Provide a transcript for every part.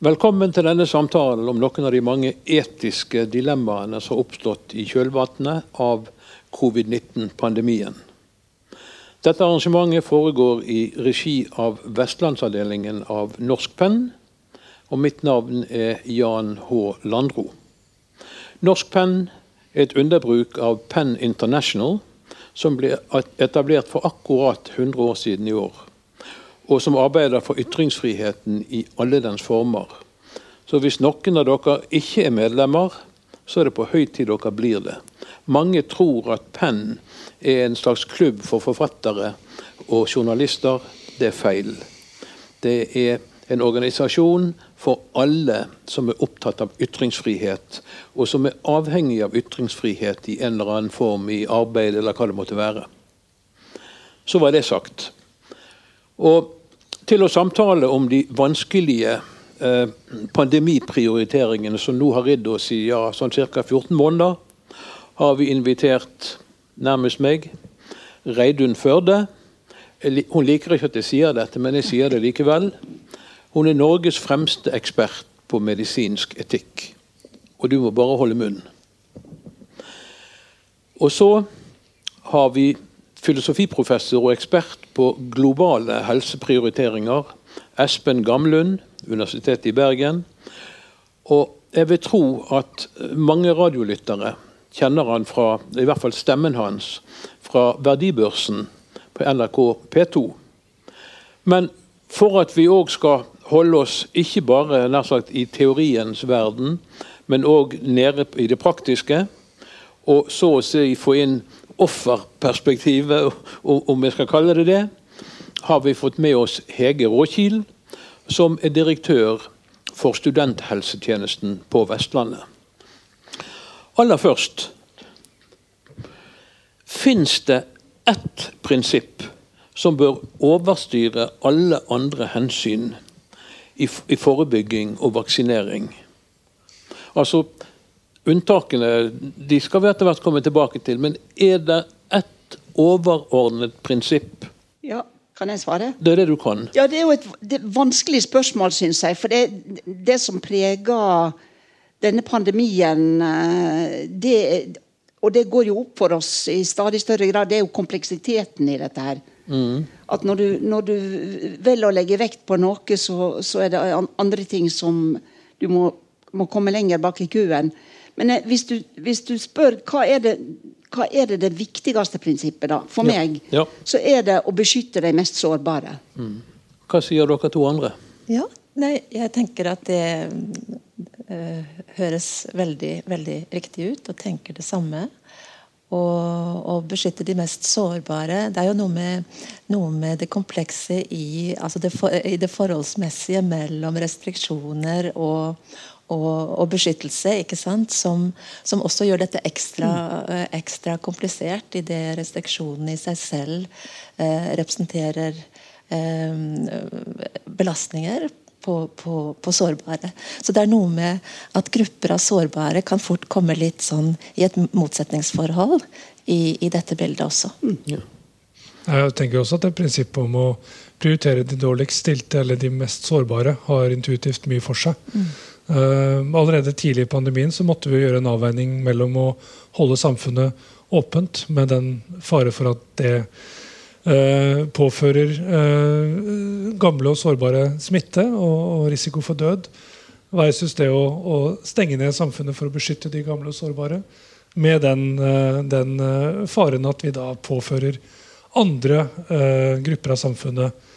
Velkommen til denne samtalen om noen av de mange etiske dilemmaene som har oppstått i kjølvannet av covid-19-pandemien. Dette arrangementet foregår i regi av Vestlandsavdelingen av Norsk Penn. Og mitt navn er Jan H. Landro. Norsk Penn er et underbruk av Penn International, som ble etablert for akkurat 100 år siden i år og som arbeider for ytringsfriheten i alle dens former. Så hvis noen av dere ikke er medlemmer, så er det på høy tid dere blir det. Mange tror at Penn er en slags klubb for forfattere og journalister. Det er feil. Det er en organisasjon for alle som er opptatt av ytringsfrihet, og som er avhengig av ytringsfrihet i en eller annen form, i arbeid eller hva det måtte være. Så var det sagt. Og til å samtale om de vanskelige eh, pandemiprioriteringene som nå har ridd oss i ja, sånn ca. 14 måneder, har vi invitert nærmest meg Reidun Førde. Hun liker ikke at jeg sier dette, men jeg sier det likevel. Hun er Norges fremste ekspert på medisinsk etikk. Og du må bare holde munn. Og så har vi filosofiprofessor og ekspert på globale helseprioriteringer, Espen Gamlund, Universitetet i Bergen. Og jeg vil tro at mange radiolyttere kjenner han fra, i hvert fall stemmen hans, fra Verdibørsen på NRK P2. Men for at vi òg skal holde oss ikke bare nær sagt, i teoriens verden, men òg nede i det praktiske, og så å si få inn offerperspektivet, om vi skal kalle det det, har vi fått med oss Hege Råkil, som er direktør for studenthelsetjenesten på Vestlandet. Aller først Fins det ett prinsipp som bør overstyre alle andre hensyn i forebygging og vaksinering? Altså, Unntakene de skal vi etter hvert komme tilbake til, men er det ett overordnet prinsipp? Ja, kan jeg svare? Det er det du kan. Ja, Det er jo et det vanskelig spørsmål, syns jeg. For det, det, som preger denne pandemien, eh, det, og det går jo opp for oss i stadig større grad, det er jo kompleksiteten i dette her. Mm. At når du, når du velger å legge vekt på noe, så, så, er det andre ting som du må, må komme lenger bak i køen. Men eh, hvis, du, hvis, du, spør hva er, det, hva er det, det viktigste prinsippet, da? For ja. meg ja. så er det å beskytte de mest sårbare. Mm. Hva sier dere to andre? Ja, nei, jeg tenker at det øh, høres veldig, veldig riktig ut, og tenker det samme. Å beskytte de mest sårbare. Det er jo noe med, noe med det komplekse i, altså det for, i det forholdsmessige mellom restriksjoner og, og, og, beskyttelse, ikke sant? Som, som, også gjør dette ekstra, mm. ekstra komplisert, idet restriksjonene i seg selv eh, representerer eh, belastninger på, på, på, sårbare. Så det er noe med at grupper av sårbare kan fort komme litt sånn i et motsetningsforhold i, i dette bildet også. Mm. Ja. Jeg tenker også at det prinsippet om å prioritere de dårligst stilte eller de mest sårbare har intuitivt mye for seg. Mm. Uh, allerede tidlig i pandemien så måtte vi gjøre en avveining mellom å holde samfunnet åpent, med den fare for at det uh, påfører uh, gamle og sårbare smitte og, risiko for død, versus det å, stenge ned samfunnet for å beskytte de gamle og sårbare. Med den, den faren at vi da påfører andre grupper av samfunnet Eh,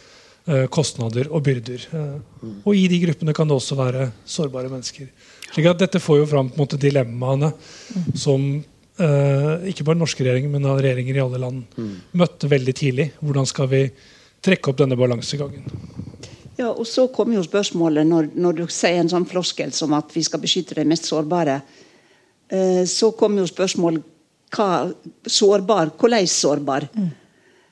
kostnader og byrder. Eh, og i de gruppene kan det også være sårbare mennesker. Slik at Dette får jo fram på en måte dilemmaene som eh, ikke bare norske regjeringer, men regjeringer i alle land møtte veldig tidlig. Hvordan skal vi trekke opp denne balansegangen? Ja, og Så kommer jo spørsmålet, når, når, du sier en sånn floskel som at vi skal beskytte de mest sårbare, eh, så kommer jo spørsmålet hva sårbar, hvordan sårbar? Mm.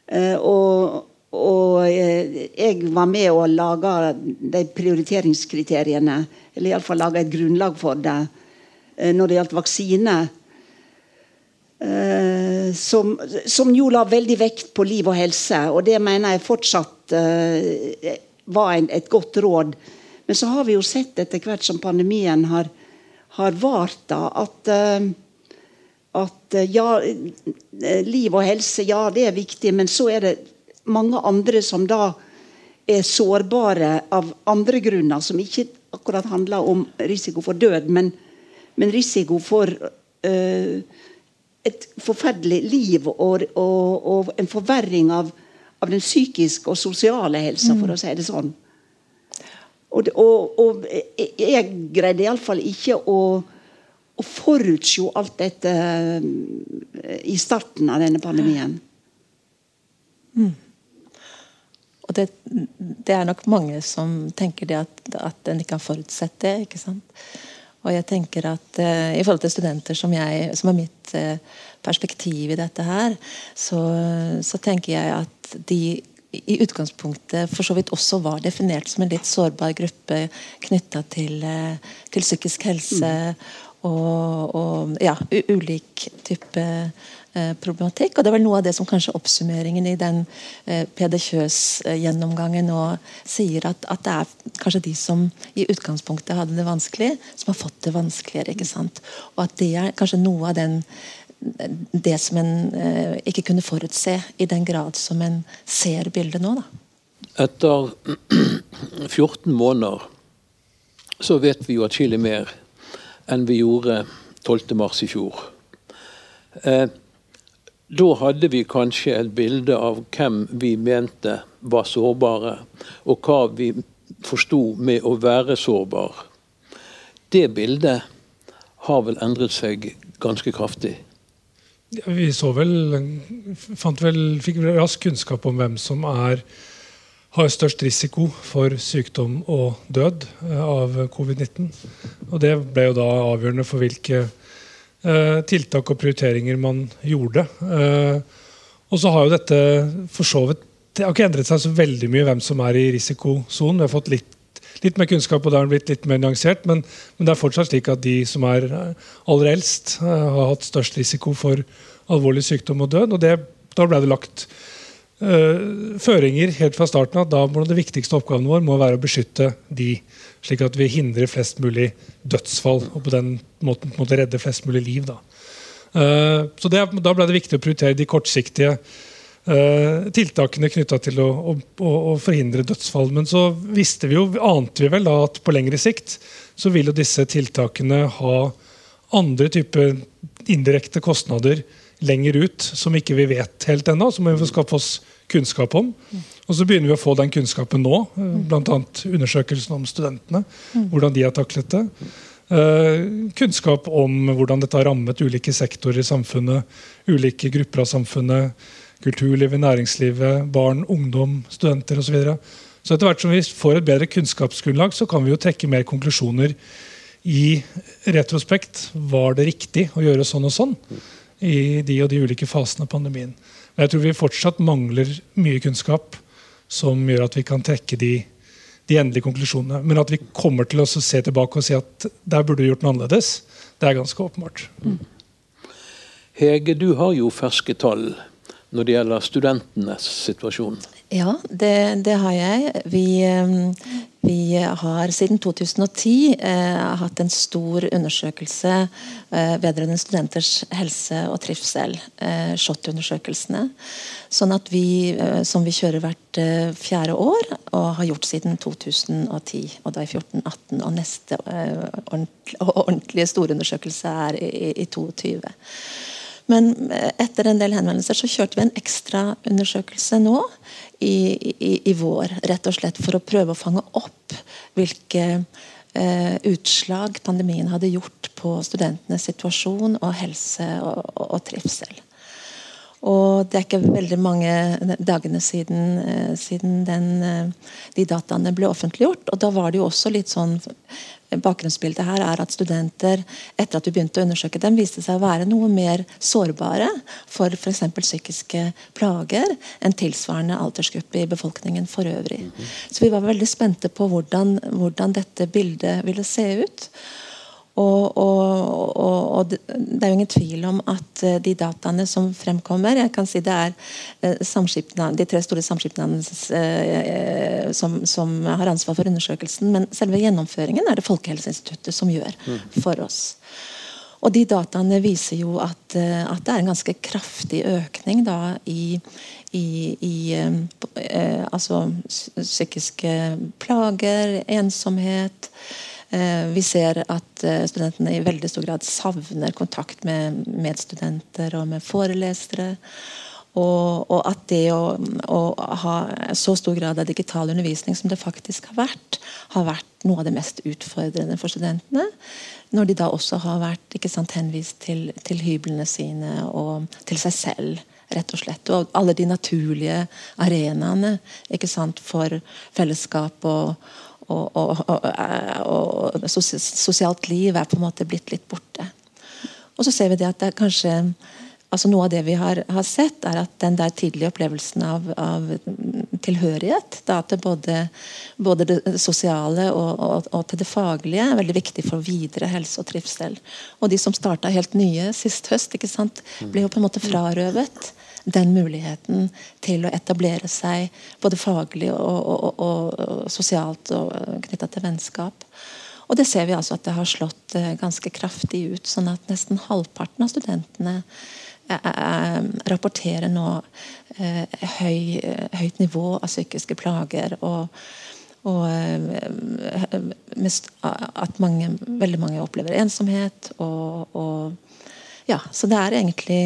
Eh, og og eh, jeg var med å lage de prioriteringskriteriene, eller iallfall lage et grunnlag for det eh, når det gjaldt vaksine. Eh, som, som, jo la veldig vekt på liv og helse, og det mener jeg fortsatt var et godt råd. Men så har vi jo sett etter hvert som pandemien har, har vart, da, at, at ja, liv og helse, ja, det er viktig, men så er det mange andre som da er sårbare av andre grunner, som ikke akkurat handler om risiko for død, men, men risiko for uh, et forferdelig liv og, og, og en forverring av, av, den psykiske og sosiale helsa, for å si det sånn. Og, og, jeg greide iallfall ikke å, å forutse alt dette i starten av denne pandemien. Mm. Og det, det, er nok mange som tenker det at, at en ikke har forutsett det. ikke sant? Og jeg tenker at uh, I forhold til studenter som, jeg, som er mitt uh, perspektiv i dette her, så, så, tenker jeg at de i utgangspunktet for så vidt også var definert som en litt sårbar gruppe knytta til, uh, til, psykisk helse mm. og, og ja, ulik type Eh, problematikk. Og det er vel noe av det som kanskje oppsummeringen i den eh, Peder Kjøs-gjennomgangen nå sier, at, at, det er kanskje de som i utgangspunktet hadde det vanskelig, som har fått det vanskeligere. ikke sant? Og at det er kanskje noe av den det som en eh, ikke kunne forutse, i den grad som en ser bildet nå. da. Etter 14 måneder så vet vi jo atskillig mer enn vi gjorde 12.3 i fjor. Eh, da hadde vi kanskje et bilde av hvem vi mente var sårbare, og hva vi forsto med å være sårbar. Det bildet har vel endret seg ganske kraftig. Ja, vi så vel, vel, fikk rask kunnskap om hvem som er, har størst risiko for sykdom og død eh, av covid-19. Og Det ble jo da avgjørende for hvilke tiltak og prioriteringer man gjorde. Eh, og så har jo dette for så vidt Det har ikke endret seg så veldig mye hvem som er i risikosonen. Vi har fått litt, litt mer kunnskap, og det har blitt litt mer nyansert. Men, men, det er fortsatt slik at de som er aller eldst, eh, har hatt størst risiko for alvorlig sykdom og død. og det, Da ble det lagt føringer helt fra starten at da må det viktigste oppgaven vår må være å beskytte de slik at vi hindrer flest mulig dødsfall og på den måten på måte redde flest mulig liv. Da, uh, så det, da ble det viktig å prioritere de kortsiktige uh, tiltakene knytta til å, å, å, forhindre dødsfall. Men så visste vi jo, ante vi vel da at på lengre sikt så vil jo disse tiltakene ha andre typer indirekte kostnader lenger ut som ikke vi vet helt ennå. som vi må skaffe oss kunnskap om. Og så begynner vi å få den kunnskapen nå, eh, bl.a. undersøkelsen om studentene. Hvordan de har taklet det. Uh, kunnskap om hvordan dette har rammet ulike sektorer i samfunnet. Ulike grupper av samfunnet. Kulturlivet, næringslivet, barn, ungdom, studenter osv. Så, videre. så etter hvert som vi får et bedre kunnskapsgrunnlag, så kan vi jo trekke mer konklusjoner i retrospekt. Var det riktig å gjøre sånn og sånn i de og de ulike fasene av pandemien? Men jeg tror vi fortsatt mangler mye kunnskap som gjør at vi kan trekke de, de endelige konklusjonene. Men at vi kommer til å se tilbake og si at der burde vi gjort noe annerledes, det er ganske åpenbart. Mm. Hege, du har jo ferske tall når det gjelder studentenes situasjon. Ja, det, det har jeg. Vi, eh, vi har siden 2010 eh, hatt en stor undersøkelse eh, vedrørende studenters helse og trivsel. Eh, SHoT-undersøkelsene. Sånn at vi, eh, som vi kjører hvert eh, fjerde år, og har gjort siden 2010. Og da i 14-18. Og neste eh, ordentlige, ordentlige store undersøkelse er i, i, i 22. Men etter en del henvendelser så kjørte vi en ekstraundersøkelse nå i, i, i, vår. Rett og slett for å prøve å fange opp hvilke eh, utslag pandemien hadde gjort på studentenes situasjon og helse og, og, og trivsel. Og det er ikke veldig mange dagene siden, eh, siden den, eh, de dataene ble offentliggjort. Og da var det jo også litt sånn Bakgrunnsbildet her er at studenter etter at vi begynte å undersøke dem, viste seg å være noe mer sårbare for f.eks. psykiske plager enn tilsvarende aldersgruppe i befolkningen for øvrig. Så vi var veldig spente på hvordan, hvordan dette bildet ville se ut. Og, og, og, og, det er jo ingen tvil om at eh, de dataene som fremkommer jeg kan si Det er eh, de tre store samskipnadene eh, som, som, har ansvar for undersøkelsen. Men selve gjennomføringen er det Folkehelseinstituttet som gjør mm. for oss. Og de dataene viser jo at, at det er en ganske kraftig økning da, i, i, i eh, altså psykiske plager, ensomhet vi ser at eh, studentene i veldig stor grad savner kontakt med medstudenter og med forelesere. Og, og at det å, å, ha så stor grad av digital undervisning som det faktisk har vært, har vært noe av det mest utfordrende for studentene. Når de da også har vært sant, henvist til, til hyblene sine og til seg selv rett og slett. Og alle de naturlige arenaene for fellesskap og, og, og, og, og, sosialt liv er på en måte blitt litt borte. Og så ser vi det at det kanskje altså Noe av det vi har, har sett, er at den der tidlige opplevelsen av, av tilhørighet da til både, både, det sosiale og, til det faglige er veldig viktig for videre helse og trivsel. Og de som starta helt nye sist høst, ikke sant, ble jo på en måte frarøvet den muligheten til å etablere seg både faglig og, og, og, og sosialt og knytta til vennskap. Og det ser vi altså at det har slått eh, ganske kraftig ut. sånn at nesten halvparten av studentene eh, eh, rapporterer nå høy, høyt nivå av psykiske plager. og og at mange, veldig mange opplever ensomhet. Og, og, ja, så det er egentlig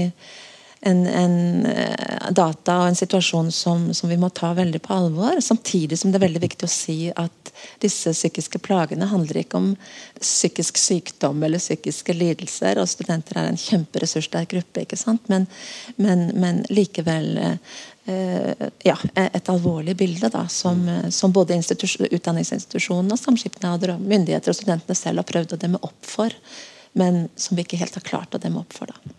en, en, eh, data og en situasjon som, som, vi må ta veldig på alvor. Samtidig som det er veldig viktig å si at disse psykiske plagene handler ikke om psykisk sykdom eller psykiske lidelser. og Studenter er en kjemperessurssterk gruppe, ikke sant? Men, men, men likevel eh, ja, et alvorlig bilde da, som, som både utdanningsinstitusjonene, samskipnader, og myndigheter og studentene selv har prøvd å demme opp for, men som vi ikke helt har klart å demme opp for. da.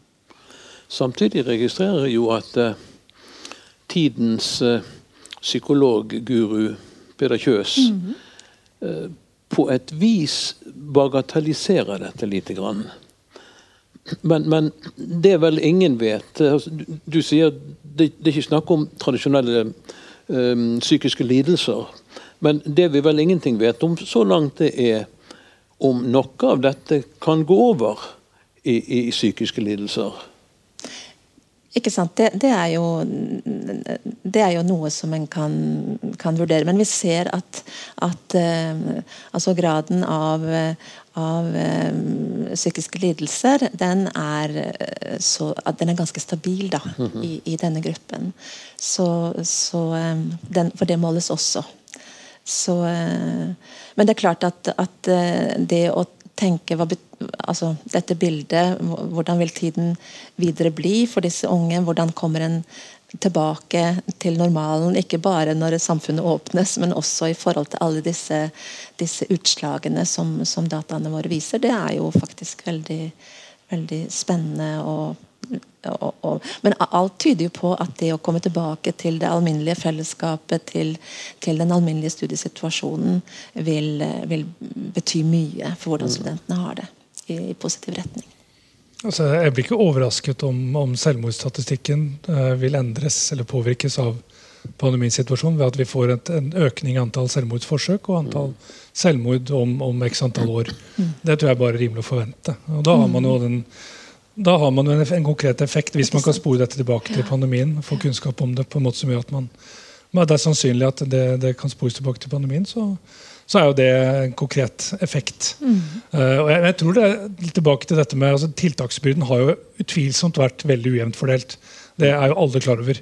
Samtidig registrerer jeg jo at uh, tidens uh, psykologguru Peder Kjøs mm -hmm. på et vis bagatelliserer dette lite grann. Men, men, det vel ingen vet altså, du, du, sier det, det, er ikke snakk om tradisjonelle um, psykiske lidelser. Men det vi vel ingenting vet om så langt, det er om noe av dette kan gå over i, i psykiske lidelser. Ikke sant? Det, det, er jo, det, er jo, noe som en kan, kan vurdere. Men vi ser at, at uh, altså graden av, av uh, psykiske lidelser den er, uh, så, den er ganske stabil da, -hmm. i, i, denne gruppen. Så, så den, for det måles også. Så, men det er klart at, at det å tenke hva altså, dette bildet, hvordan vil tiden videre bli for disse unge? Hvordan kommer en tilbake til normalen, ikke bare når samfunnet åpnes, men også i forhold til alle disse, disse utslagene som, som, dataene våre viser. Det er jo faktisk veldig, veldig spennende og og, og, men alt tyder jo på at det å komme tilbake til det alminnelige fellesskapet, til, til den alminnelige studiesituasjonen, vil, vil, bety mye for hvordan mm. studentene har det i, i positiv retning. Altså, jeg blir ikke overrasket om, om selvmordsstatistikken eh, vil endres eller påvirkes av pandemisituasjonen ved at vi får et, en økning i antall selvmordsforsøk og antall mm. selvmord om, om x antall år. Mm. Det tror jeg bare er rimelig å forvente. Og Da har man jo den da har man en, en, konkret effekt hvis man kan spore dette tilbake til pandemien. Få kunnskap om det på en måte som gjør at man Det er sannsynlig at det, det kan spores tilbake til pandemien. Så, så, er jo det en konkret effekt. Mm. Uh, og jeg, jeg, tror det er litt tilbake til dette med altså, Tiltaksbyrden har jo utvilsomt vært veldig ujevnt fordelt. Det er jo alle klar over.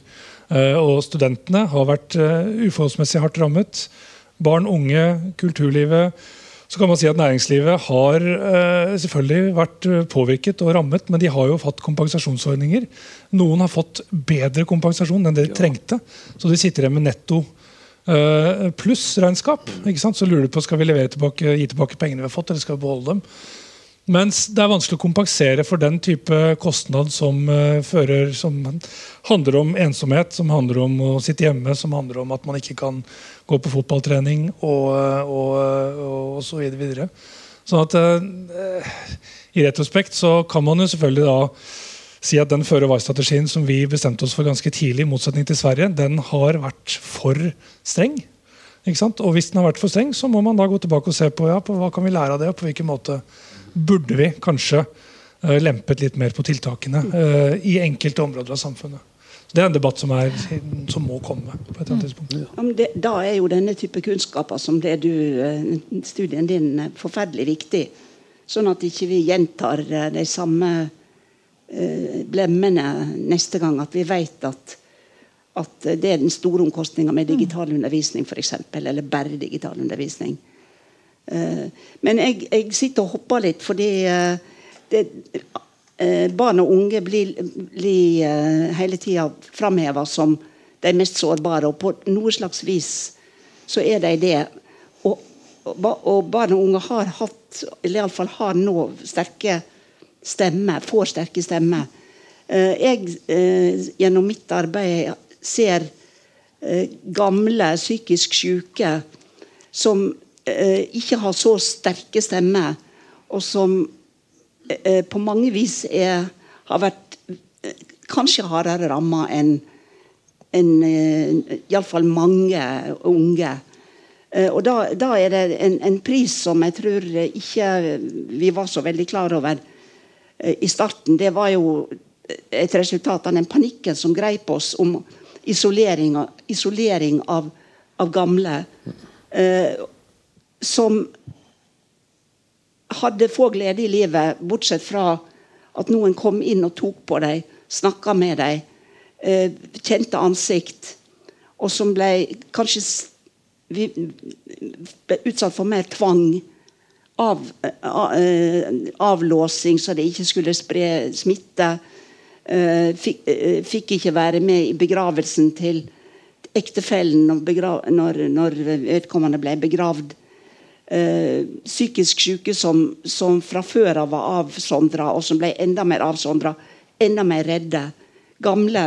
Uh, og studentene har vært uh, uforholdsmessig hardt rammet. Barn, unge, kulturlivet så kan man si at Næringslivet har uh, selvfølgelig vært eh, påvirket og rammet, men de har jo fått kompensasjonsordninger. Noen har fått bedre kompensasjon enn det de ja. trengte. Så de sitter igjen med netto plussregnskap, pluss-regnskap. Så lurer du på skal vi levere tilbake, gi tilbake pengene vi har fått, eller skal vi beholde dem. Mens det er vanskelig å kompensere for den type kostnad som, uh, fører, som handler om ensomhet, som handler om å sitte hjemme, som handler om at man ikke kan gå på fotballtrening og, og, og, og så videre. Sånn at uh, I retrospekt så kan man jo selvfølgelig da si at den føre var-strategien som vi bestemte oss for ganske tidlig, i motsetning til Sverige, den har vært for streng. Ikke sant? Og Hvis den har vært for streng, så må man da gå tilbake og se på, ja, på hva kan vi lære av det, og på hvilken måte burde vi kanskje uh, lempet litt mer på tiltakene uh, i enkelte områder av samfunnet. Det er en debatt som, er, som må komme. på et eller annet tidspunkt. Ja, det, da er jo denne type kunnskaper som det du, uh, studien din forferdelig viktig. Sånn at ikke vi gjentar de samme blemmene neste gang. At vi vet at at det er den store omkostninga med digital undervisning, f.eks. Eller bare digital undervisning. Uh, men jeg, jeg, sitter og hopper litt, fordi uh, det, uh, barn og unge blir, blir hele tida framheva som de mest sårbare. Og på noe slags vis så er de det. Og, og, barn og unge har hatt, eller iallfall har nå, sterke stemmer. Får sterke stemmer. jeg, gjennom mitt arbeid ser eh, gamle psykisk syke som eh, ikke har så sterke stemmer, og som eh, på mange vis er, har vært eh, kanskje hardere ramma enn en, eh, iallfall mange unge. Eh, og da, da, er det en, en, pris som jeg tror ikke vi var så veldig klar over eh, i starten. Det var jo et resultat av den panikken som greip oss om isolering, isolering av, av, gamle. Som hadde få glede i livet, bortsett fra at noen kom inn og tok på dem, snakka med dem, eh, kjente ansikt. Og som ble kanskje vi, ble utsatt for mer tvang. Av, eh, avlåsing, så det ikke skulle spre smitte. Eh, fikk, fikk, ikke være med i begravelsen til ektefellen når, når vedkommende ble begravd. Uh, psykisk syke som, som, fra før av var avsondra, og som ble enda mer avsondra. Enda mer redde. Gamle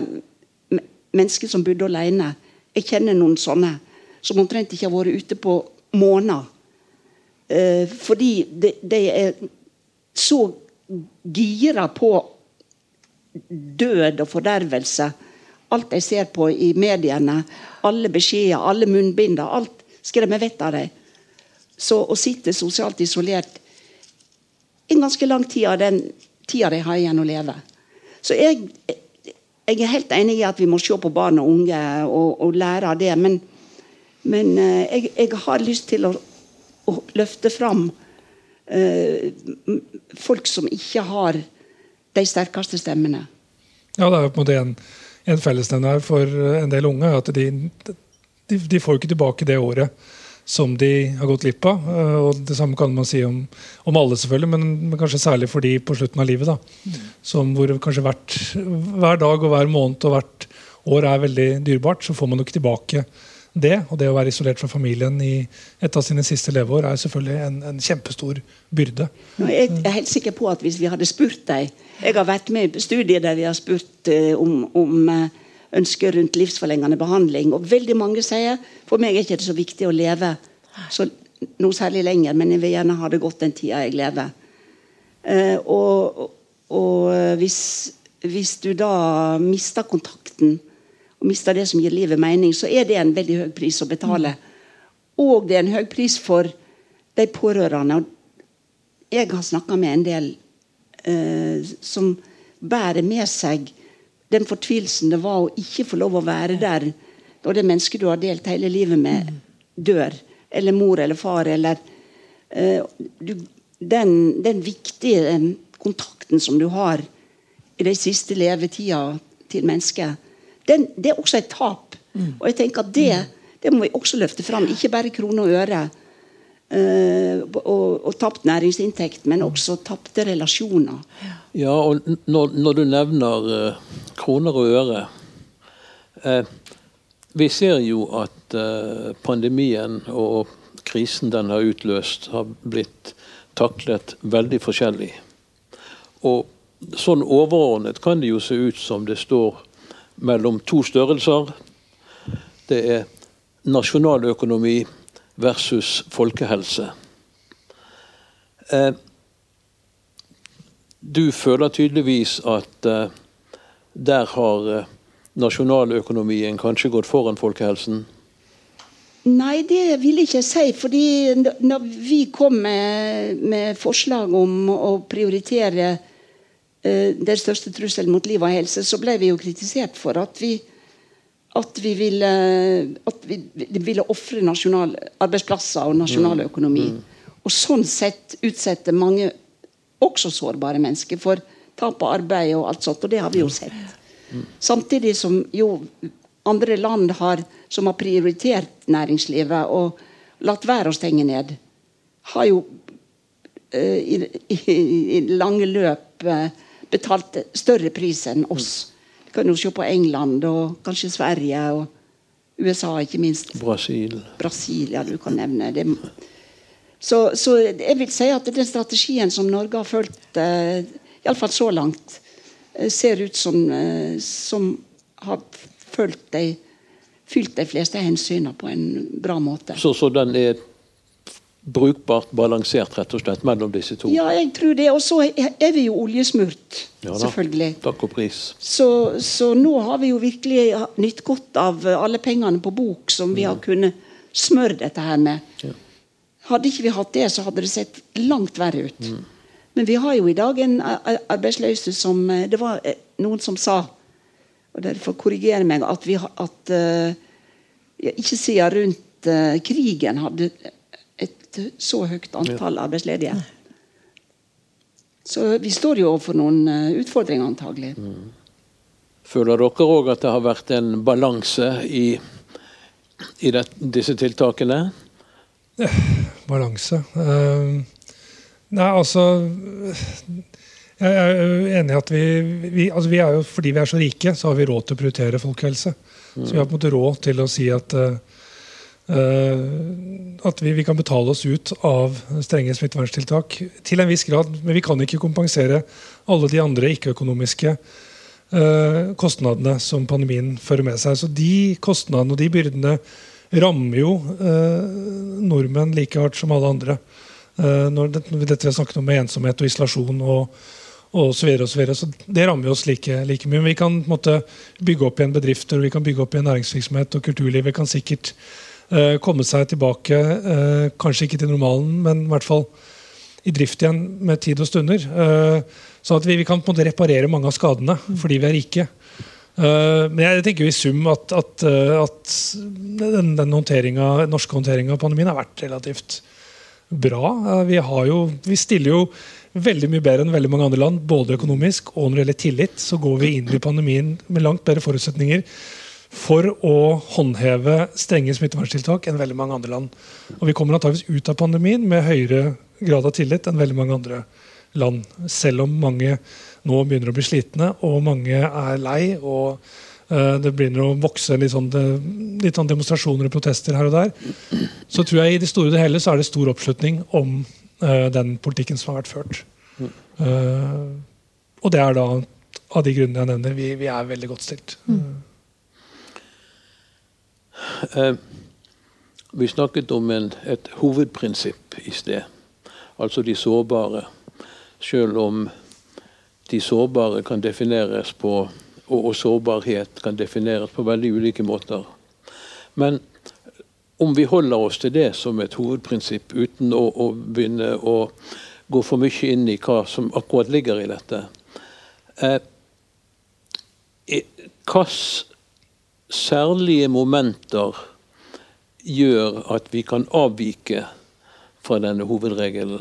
mennesker som bodde alene. Jeg kjenner noen sånne som omtrent ikke har vært ute på måneder. Eh, fordi de, de, er så gira på død og fordervelse. Alt de ser på i mediene, alle beskjeder, alle munnbinder, alt skremmer vettet av dem. Så å sitte sosialt isolert en ganske lang tid av den tida de har igjen å leve. Så jeg, jeg, er helt enig i at vi må se på barn og unge og, og lære av det. Men, men eh, jeg, jeg, har lyst til å, å løfte fram uh, folk som ikke har de sterkeste stemmene. Ja, det er jo på en måte en, en fellesnevner for en del unge. at de, de, de får ikke tilbake det året som de har gått glipp av. Eh, og Det samme kan man si om, om alle, selvfølgelig, men, men, kanskje særlig for de på slutten av livet. da. Som hvor kanskje hvert, hver dag og hver måned og hvert år er veldig dyrebart, så får man ikke tilbake det. Og det å være isolert fra familien i et av sine siste leveår er selvfølgelig en, en kjempestor byrde. Jeg er helt sikker på at hvis vi hadde spurt deg Jeg har vært med i studier der vi har spurt uh, om, om uh, ønsker rundt livsforlengende behandling. Og veldig mange sier for meg er ikke det så viktig å leve så, noe særlig lenger, men jeg vil gjerne ha det godt den tida jeg lever. Eh, og, og hvis, hvis, du da mister kontakten og mister det som gir livet mening, så er det en veldig høy pris å betale. Og det er en høy pris for de pårørende. Jeg har snakka med en del eh, som bærer med seg den fortvilelsen det var å ikke få lov å være der når det mennesket du har delt hele livet med, dør. Eller mor eller far. Eller uh, du, den, den, viktige kontakten som du har i de siste levetida til mennesket den, det er også et tap. Mm. Og jeg tenker at det, det, må vi også løfte fram. Ikke bare kroner og øre. Uh, og, og, tapt næringsinntekt, men også tapte relasjoner. Ja, og når, når du nevner uh, kroner og øre uh, Vi ser jo at pandemien og krisen den har utløst, har blitt taklet veldig forskjellig. Og sånn overordnet kan det jo se ut som det står mellom to størrelser. Det er nasjonaløkonomi versus folkehelse. Eh, du føler tydeligvis at eh, der har eh, nasjonaløkonomien kanskje gått foran folkehelsen? Nei, det vil jeg ikke si. fordi når vi kom med, med forslag om å prioritere den største trusselen mot liv og helse, så ble vi jo kritisert for at vi, at vi ville, at vi, vi ville ofre nasjonale arbeidsplasser og nasjonal mm. økonomi. Mm. Og sånn sett utsette mange, også sårbare mennesker, for tap av arbeid og alt sånt. Og det har vi jo sett. Mm. Samtidig som jo andre land har, som har prioritert næringslivet og latt være å stenge ned, har jo uh, i, i, i, lange løp uh, betalt større pris enn oss. Du kan jo se på England og kanskje Sverige og USA, ikke minst. Brasil. Brasil, ja, du kan nevne det. Så, så jeg vil si at den strategien som Norge har fulgt, uh, iallfall så langt, ser ut som, som har fulgt de, fylt de fleste hensynene på en bra måte. Så, så, den er brukbart balansert rett og slett mellom disse to? Ja, jeg tror det. Og så er vi jo oljesmurt, ja, selvfølgelig. Takk og pris. Så, så, nå har vi jo virkelig nytt godt av alle pengene på bok som vi har kunnet smøre dette her med. Ja. Hadde ikke vi hatt det, så hadde det sett langt verre ut. Mm. Men vi har jo i dag en arbeidsløse som Det var eh, noen som sa og derfor korrigerer meg at vi at uh, ikke siden rundt krigen hadde et så høyt antall arbeidsledige. Så vi står jo overfor noen uh, utfordringer, antagelig. Mm. Føler dere òg at det har vært en balanse i, i det, disse tiltakene? Balanse uh, Nei, altså jeg er enig i at vi, vi, altså vi, er jo, Fordi vi er så rike, så har vi råd til å prioritere folkehelse. Mm. Så vi har på en måte råd til å si at, uh, at vi, vi, kan betale oss ut av strenge smitteverntiltak til en viss grad. Men vi kan ikke kompensere alle de andre ikke-økonomiske uh, kostnadene som pandemien fører med seg. Så de kostnadene og de byrdene rammer jo uh, nordmenn like hardt som alle andre. når det, dette vi har snakket om med ensomhet og isolasjon og og så videre, og så videre. Så det rammer oss like, like mye. Men vi kan måte, bygge opp igjen bedrifter, vi kan bygge opp igjen næringsvirksomhet, og kulturlivet kan sikkert uh, komme seg tilbake. Uh, kanskje ikke til normalen, men i hvert fall i drift igjen med tid og stunder. Uh, så at vi, kan på en måte reparere mange av skadene fordi vi er rike. men jeg tenker jo i sum at, at, at den, den håndteringen, norske håndteringa av pandemien har vært relativt bra. vi, jo, vi stiller jo veldig mye bedre enn veldig mange andre land, både økonomisk og når det gjelder tillit. Så går vi inn i pandemien med langt bedre forutsetninger for å håndheve strenge smitteverntiltak enn veldig mange andre land. Og vi kommer antageligvis ut av pandemien med høyere grad av tillit enn veldig mange andre land. Selv om mange nå begynner å bli slitne, og mange er lei. og uh, det begynner å vokse litt sånn, litt sånn demonstrasjoner og protester her og der. Så tror jeg i det store og det hele så er det stor oppslutning om uh, den politikken som har vært ført. Uh, og det er da av de grunnene jeg nevner. Vi, vi er veldig godt stilt. Mm. Uh, vi snakket om en, et hovedprinsipp i sted. Altså de sårbare. Selv om de sårbare kan defineres på og, sårbarhet kan defineres på veldig ulike måter. Men om vi holder oss til det som et hovedprinsipp, uten å, å begynne å gå for mye inn i hva som akkurat ligger i dette eh, Hvilke særlige momenter gjør at vi kan avvike fra denne hovedregelen?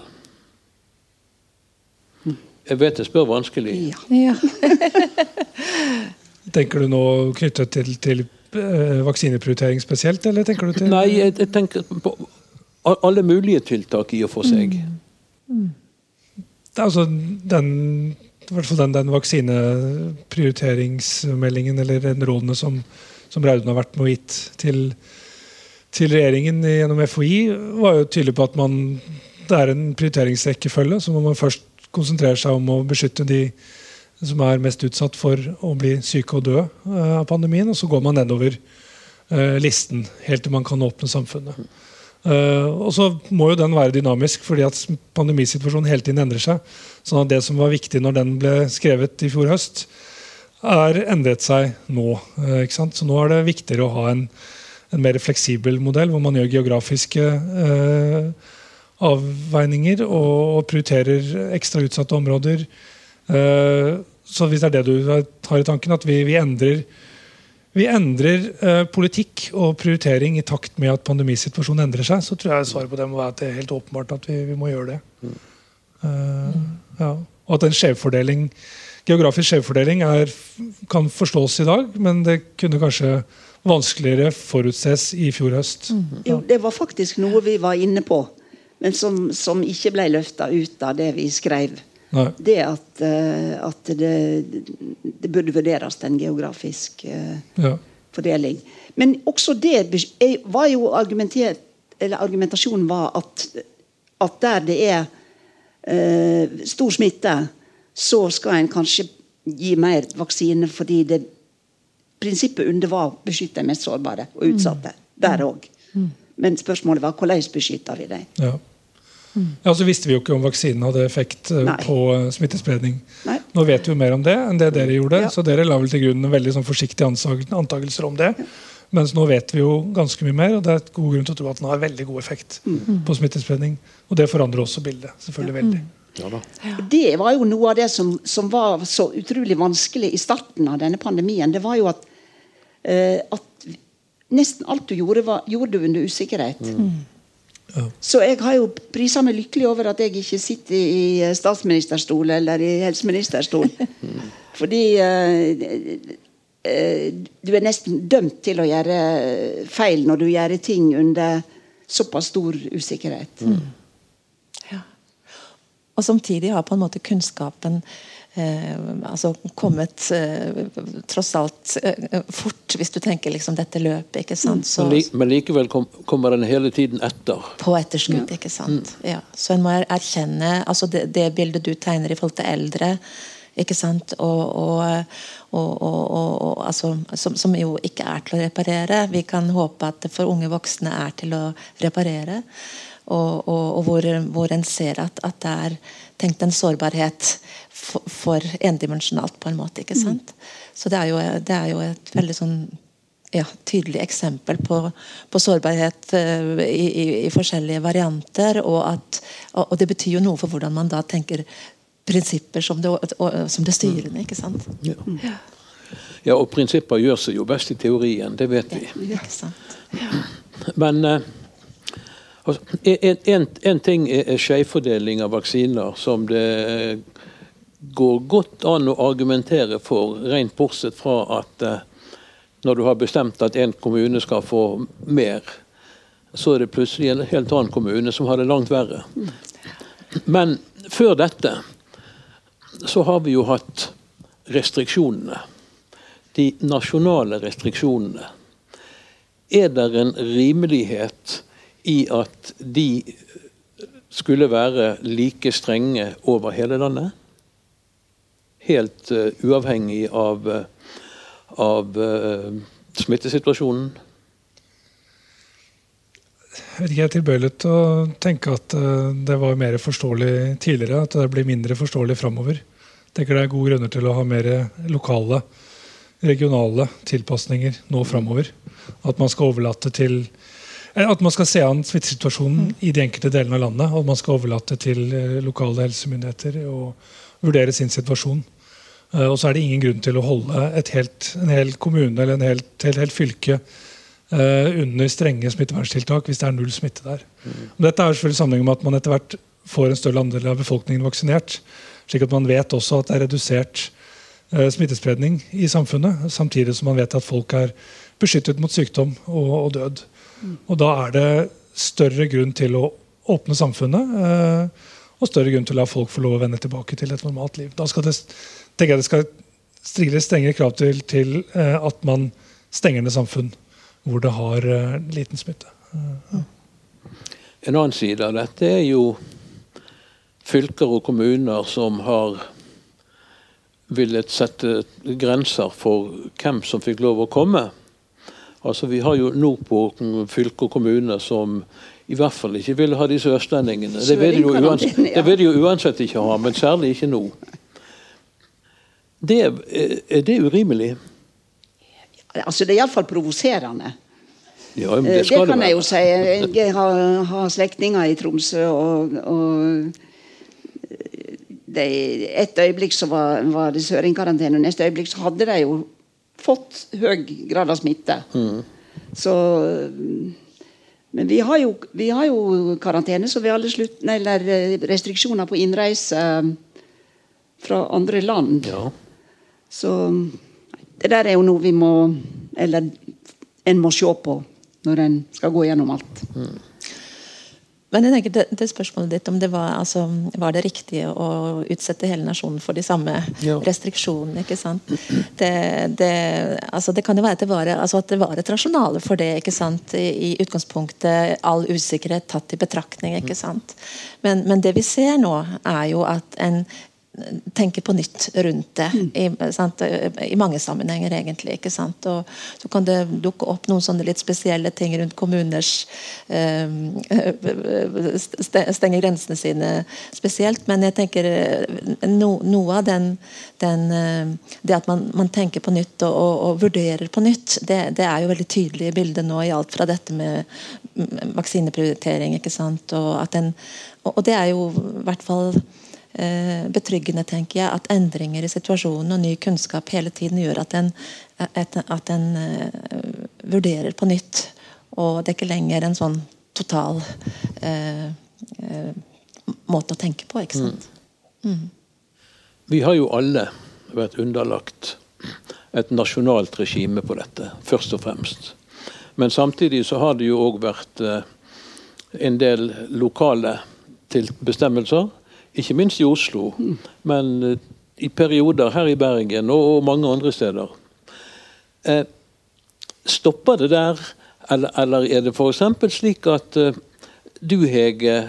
Jeg vet jeg spør vanskelig. Ja. Tenker du nå knyttet til, til Eh, vaksineprioritering spesielt, eller tenker du til Nei, jeg, jeg, tenker på alle mulige tiltak i og for seg. Mm. Mm. Altså den, i hvert fall den, den vaksineprioriteringsmeldingen eller den rådene som, som Raudun har vært med og gitt til, til, regjeringen gjennom FHI, var jo tydelig på at man, det er en prioriteringsrekkefølge. Så må man først konsentrere seg om å beskytte de som er mest utsatt for å bli syke og dø uh, av pandemien. Og så går man nedover uh, listen helt til man kan åpne samfunnet. Uh, og så må jo den være dynamisk, fordi at pandemisituasjonen hele tiden endrer seg. Så det som var viktig når den ble skrevet i fjor høst, er endret seg nå. Uh, så nå er det viktigere å ha en, en, mer fleksibel modell, hvor man gjør geografiske eh, avveininger og, og, prioriterer ekstra utsatte områder. så hvis det er det du har i tanken, at vi, vi endrer vi endrer eh, politikk og prioritering i takt med at pandemisituasjonen endrer seg, så tror jeg svaret på det må være at det er helt åpenbart at vi, vi må gjøre det. Uh, ja. Og at en skjevfordeling, geografisk skjevfordeling er, kan forstås i dag, men det kunne kanskje vanskeligere forutses i fjor høst. Mm. Jo, det var faktisk noe vi var inne på, men som, som ikke ble løfta ut av det vi skrev. Nei. det at, uh, at det, det, burde vurderes en geografisk uh, ja. fordeling. Men også det var jo argumentert eller argumentasjonen var at, at der det er eh, stor smitte, så skal en kanskje gi mer vaksine fordi det prinsippet under var å beskytte de mest sårbare og utsatte. Mm. Der òg. Mm. Men spørsmålet var hvordan beskytter vi dem. Ja. Ja, så visste vi jo ikke om vaksinen hadde effekt eh, Nei. på eh, smittespredning. Nei. Nå vet vi jo mer om det enn det dere gjorde, ja. så dere la vel til grunn en veldig sånn forsiktige antakelser om det. Ja. Mens nå vet vi jo ganske mye mer, og det er et god grunn til å tro at den har veldig god effekt mm. på smittespredning. Og det forandrer også bildet. selvfølgelig ja. veldig. Ja, det var jo noe av det som, som, var så utrolig vanskelig i starten av denne pandemien. Det var jo at, uh, at nesten alt du gjorde, var, gjorde du under usikkerhet. Mm. Så jeg har jo prisa meg lykkelig over at jeg ikke sitter i eh, statsministerstol eller i helseministerstol. Fordi uh, du er nesten dømt til å gjøre feil når du gjør ting under såpass stor usikkerhet. Mm. Og samtidig har på en måte kunnskapen eh, altså kommet eh, tross alt eh, fort, hvis du tenker liksom dette løpet. ikke sant? Så, men, li men, likevel kom, kommer den hele tiden etter? På etterskudd, ikke sant. Mm. Ja. Så en må erkjenne altså det, det, bildet du tegner i forhold til eldre, ikke sant, og, og, og, og altså, som, som, jo ikke er til å reparere. Vi kan håpe at det for unge voksne er til å reparere. Og, hvor, hvor en ser at, at det er tenkt en sårbarhet for, for endimensjonalt, på en måte. ikke sant? Mm. Så det er, jo, det er jo, et veldig sånn ja, tydelig eksempel på, på sårbarhet uh, i, i, i, forskjellige varianter. Og, at, og, og, det betyr jo noe for hvordan man da tenker prinsipper som det, som det styrende. ikke sant? Ja. ja. ja og prinsipper gjør seg jo best i teorien, det vet vi. Ja, ikke sant? Ja. Men altså, en, en, en, ting er skjevfordeling av vaksiner, som det går godt an å argumentere for, rent bortsett fra at eh, når du har bestemt at en kommune skal få mer, så er det plutselig en helt annen kommune som har det langt verre. Men før dette så har vi jo hatt restriksjonene. De nasjonale restriksjonene. Er det en rimelighet i at de skulle være like strenge over hele landet? helt uh, uavhengig av, uh, av uh, smittesituasjonen? Jeg er tilbøyelig til å tenke at det var mer forståelig tidligere. At det blir mindre forståelig framover. Det er gode grunner til å ha mer lokale, regionale tilpasninger nå framover. At man skal overlate til at man skal se an smittesituasjonen i de enkelte delene av landet. Og at man skal overlate til lokale helsemyndigheter å vurdere sin situasjon. Eh, og så er det ingen grunn til å holde helt, en hel kommune eller en helt, helt, helt fylke under strenge smitteverntiltak hvis det er null smitte der. Mm. Dette er selvfølgelig sammenheng med at man etter hvert får en større andel av befolkningen vaksinert. Slik at man vet også at det er redusert smittespredning i samfunnet. Samtidig som man vet at folk er beskyttet mot sykdom og, og død. Og da er det større grunn til å åpne samfunnet. Uh, og større grunn til å la folk få lov å vende tilbake til et normalt liv. Da skal det tenker jeg det skal stille strengere krav til, til uh, at man stenger ned samfunn hvor det har uh, liten smitte. En annen side av dette er jo fylker og kommuner som har villet sette grenser for hvem som fikk lov å komme. Altså Vi har jo NOPO fylke og kommune som i hvert fall ikke ville ha disse østlendingene. Det vil de jo uansett, det vil de jo uansett ikke ha, men særlig ikke nå. Det, er det urimelig? Altså, det er iallfall provoserende. Ja, det, det, det kan jeg jo si. Jeg har, har slektninger i Tromsø, og, og det, et øyeblikk så var, var det søringkarantene, og neste øyeblikk så hadde de jo fått høy grad av smitte. Mm. Så Men vi har, jo, vi har jo karantene, så vi har alle slutt, eller restriksjoner på innreise fra andre land. Ja. Så det der er jo noe vi må Eller en må se på når en skal gå gjennom alt. Mm. Men jeg tenker det, det spørsmålet ditt om det var, altså, var det riktig å utsette hele nasjonen for de samme ja. restriksjonene. ikke sant? Det, det, altså, det, kan jo være at det var, altså, at det var et rasjonale for det. ikke sant? I, I, utgangspunktet all usikkerhet tatt i betraktning. ikke sant? Men, men det vi ser nå, er jo at en tenke på nytt rundt det. I, I, mange sammenhenger, egentlig. ikke sant? Og så kan det dukke opp noen sånne litt spesielle ting rundt kommuners øh, Stenge grensene sine spesielt. Men jeg tenker eh, no, noe av den, den, eh, Det at man, man, tenker på nytt og, og, og vurderer på nytt, det, det, er jo veldig tydelig i bildet nå i alt fra dette med vaksineprioritering. ikke sant? Og, den, og det er jo i hvert fall Eh, betryggende tenker jeg, at endringer i situasjonen og ny kunnskap hele tiden gjør at en, at, en uh, vurderer på nytt. Og det er ikke lenger en sånn total uh, uh, måte å tenke på. ikke sant? Mm. Mm. Vi har jo alle vært underlagt et nasjonalt regime på dette, først og fremst. Men samtidig så har det jo òg vært en del lokale bestemmelser ikke minst i Oslo, men eh, i perioder her i Bergen og mange andre steder. Eh, stopper det der, eller, eller er det f.eks. slik at eh, du, Hege,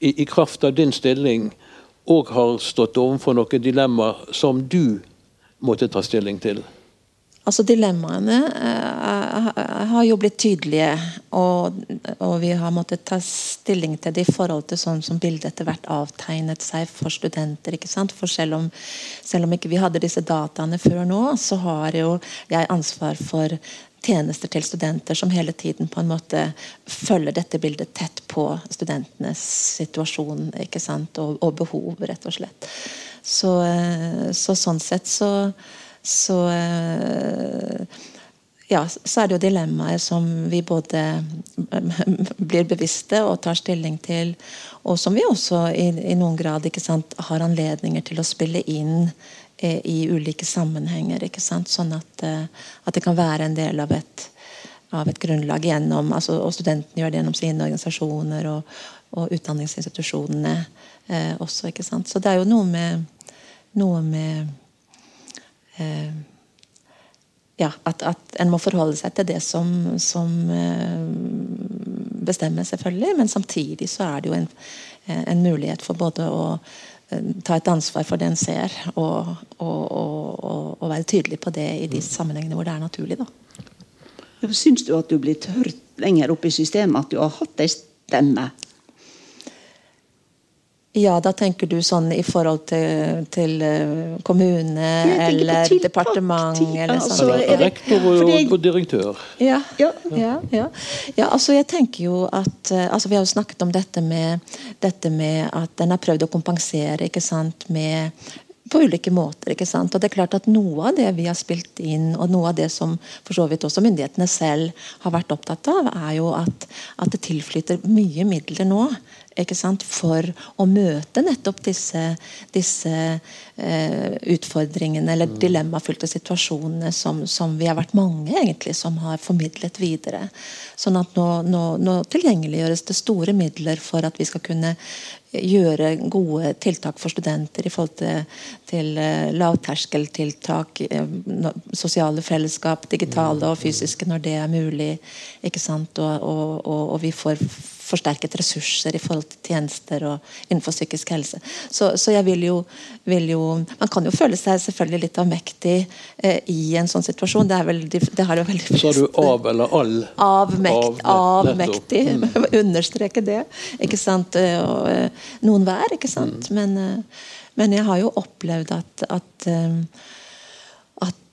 i, i, kraft av din stilling òg har stått overfor noen dilemmaer som du måtte ta stilling til? Altså Dilemmaene uh, har jo blitt tydelige, og, og, vi har måttet ta stilling til det i forhold til sånn som bildet etter hvert avtegnet seg for studenter. ikke sant? For selv om, selv om ikke vi hadde disse dataene før nå, så har jo jeg ansvar for tjenester til studenter som hele tiden på en måte følger dette bildet tett på studentenes situasjon ikke sant? Og, og behov, rett og slett. Så, uh, så sånn sett så så eh, ja, så er det jo dilemmaer som vi både blir bevisste og tar stilling til, og som vi også i, i noen grad sant, har anledninger til å spille inn eh, i ulike sammenhenger. Sånn at, eh, at, det kan være en del av et, av et grunnlag gjennom altså, Og studentene gjør det gjennom sine organisasjoner og, og utdanningsinstitusjonene eh, også. Så det er jo noe med, noe med Eh, ja, at, at, en må forholde seg til det som, som eh, bestemmer, selvfølgelig. Men samtidig så er det jo en, en mulighet for både å eh, ta et ansvar for det en ser, og, og, og, og, være tydelig på det i de sammenhengene hvor det er naturlig. da. Syns du at du er blitt hørt lenger opp i systemet, at du har hatt ei stemme? Ja, da tenker du sånn i forhold til, til eh, kommune eller departement eller altså, sånn. Altså, rektor og, og, direktør. Ja, ja, ja, ja. ja, altså jeg tenker jo at eh, altså Vi har jo snakket om dette med, dette med at en har prøvd å kompensere ikke sant, med på ulike måter. ikke sant? Og det er klart at Noe av det vi har spilt inn, og noe av det som for så vidt også myndighetene selv har vært opptatt av, er jo at, at det tilflyter mye midler nå for å møte nettopp disse, disse eh, utfordringene eller mm. dilemmafylte situasjonene som, som, vi har vært mange egentlig som har formidlet videre. Sånn at nå, nå, nå tilgjengeliggjøres det store midler for at vi skal kunne gjøre gode tiltak for studenter i forhold til, til uh, lavterskeltiltak, uh, sosiale fellesskap, digitale og fysiske når det er mulig. ikke sant? Og, og, og, og vi får forsterket ressurser i forhold til tjenester og innenfor psykisk helse. Så, så jeg vil jo, vil jo, Man kan jo føle seg selvfølgelig litt avmektig eh, i en sånn situasjon. Det, er vel, det har jo veldig Sa du av eller all? Avmekt, av, avmektig. Mm. Understreke det. ikke sant? Eh, og, eh, noen hver, ikke sant. Mm. Men, men, jeg har jo opplevd at, at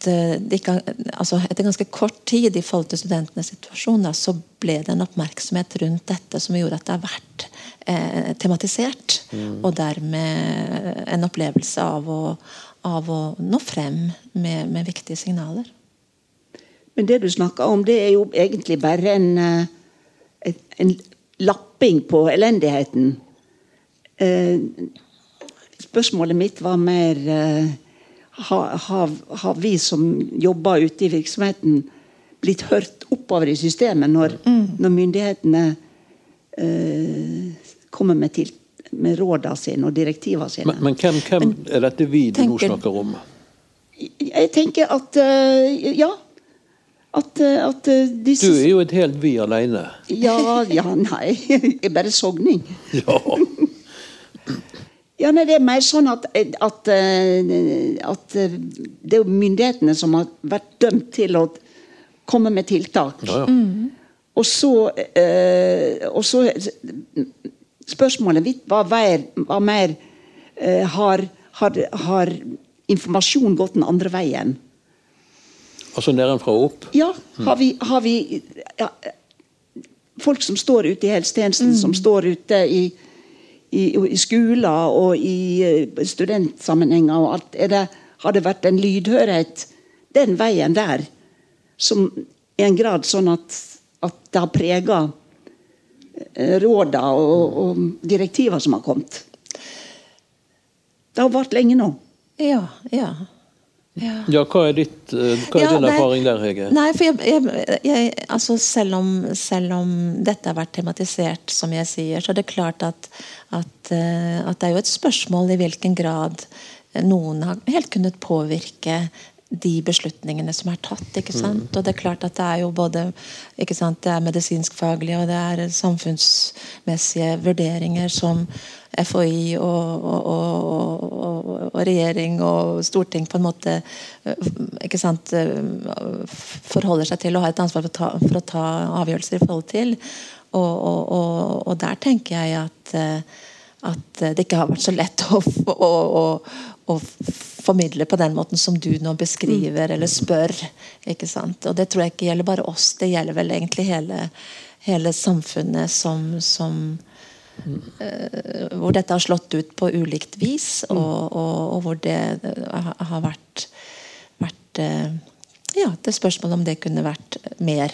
at ikke, altså etter ganske kort tid i forhold til studentenes situasjon så ble det en oppmerksomhet rundt dette som gjorde at det har vært eh, tematisert. Mm. Og dermed en opplevelse av å, av å nå frem med, med, viktige signaler. Men det du snakker om, det er jo egentlig bare en, en, eh, lapping på elendigheten. Eh, spørsmålet mitt var mer eh, har, har, har, vi som jobber ute i virksomheten, blitt hørt oppover i systemet når, mm. når myndighetene eh, kommer med, til, med rådene sine og direktivene sine. Men, men hvem, hvem, er dette vi du nå snakker om? Jeg tenker at uh, ja. At, uh, at uh, disse Du er jo et helt vi alene. Ja, ja, nei. Jeg er bare sogning. Ja. Ja, nei, Det er mer sånn at, at, eh, at, eh, det er myndighetene som har vært dømt til å komme med tiltak. Ja, ja. Mm. Og, så, eh, og så Spørsmålet mitt var, var mer eh, har, har, har, informasjon gått den andre veien? Altså nedenfra og opp? Ja. Har vi, har vi ja, Folk som står ute i helsetjenesten, mm. som står ute i i, i skoler og i eh, studentsammenhenger og alt, det, har det vært en lydhørhet den veien der som i en grad sånn at, at det har prega eh, råda og, og direktiver som har kommet. Det har vart lenge nå. Ja, ja. Ja. Hva er, ditt, eh, hva er ja, din erfaring der, Hege? Nei, for jeg, jeg, jeg, altså selv, om, selv, om, dette har vært tematisert, som jeg sier, så er det klart at, at, eh, at det er jo et spørsmål i hvilken grad noen har helt kunnet påvirke de beslutningene som er tatt. ikke sant? Mm. Og det er klart at det er jo både ikke sant, det er medisinskfaglige og det er samfunnsmessige vurderinger som FHI og, og, og, og, regjering og storting på en måte ikke sant, forholder seg til og har et ansvar for å ta, for å ta avgjørelser i forhold til. Og, der tenker jeg at, at det ikke har vært så lett å, å, å, å formidle på den måten som du nå beskriver eller spør. ikke sant? Og Det tror jeg ikke gjelder bare oss, det gjelder vel egentlig hele, hele samfunnet som, som uh, Hvor dette har slått ut på ulikt vis, og, og, og hvor det har vært, vært uh, Ja, det er spørsmålet om det kunne vært mer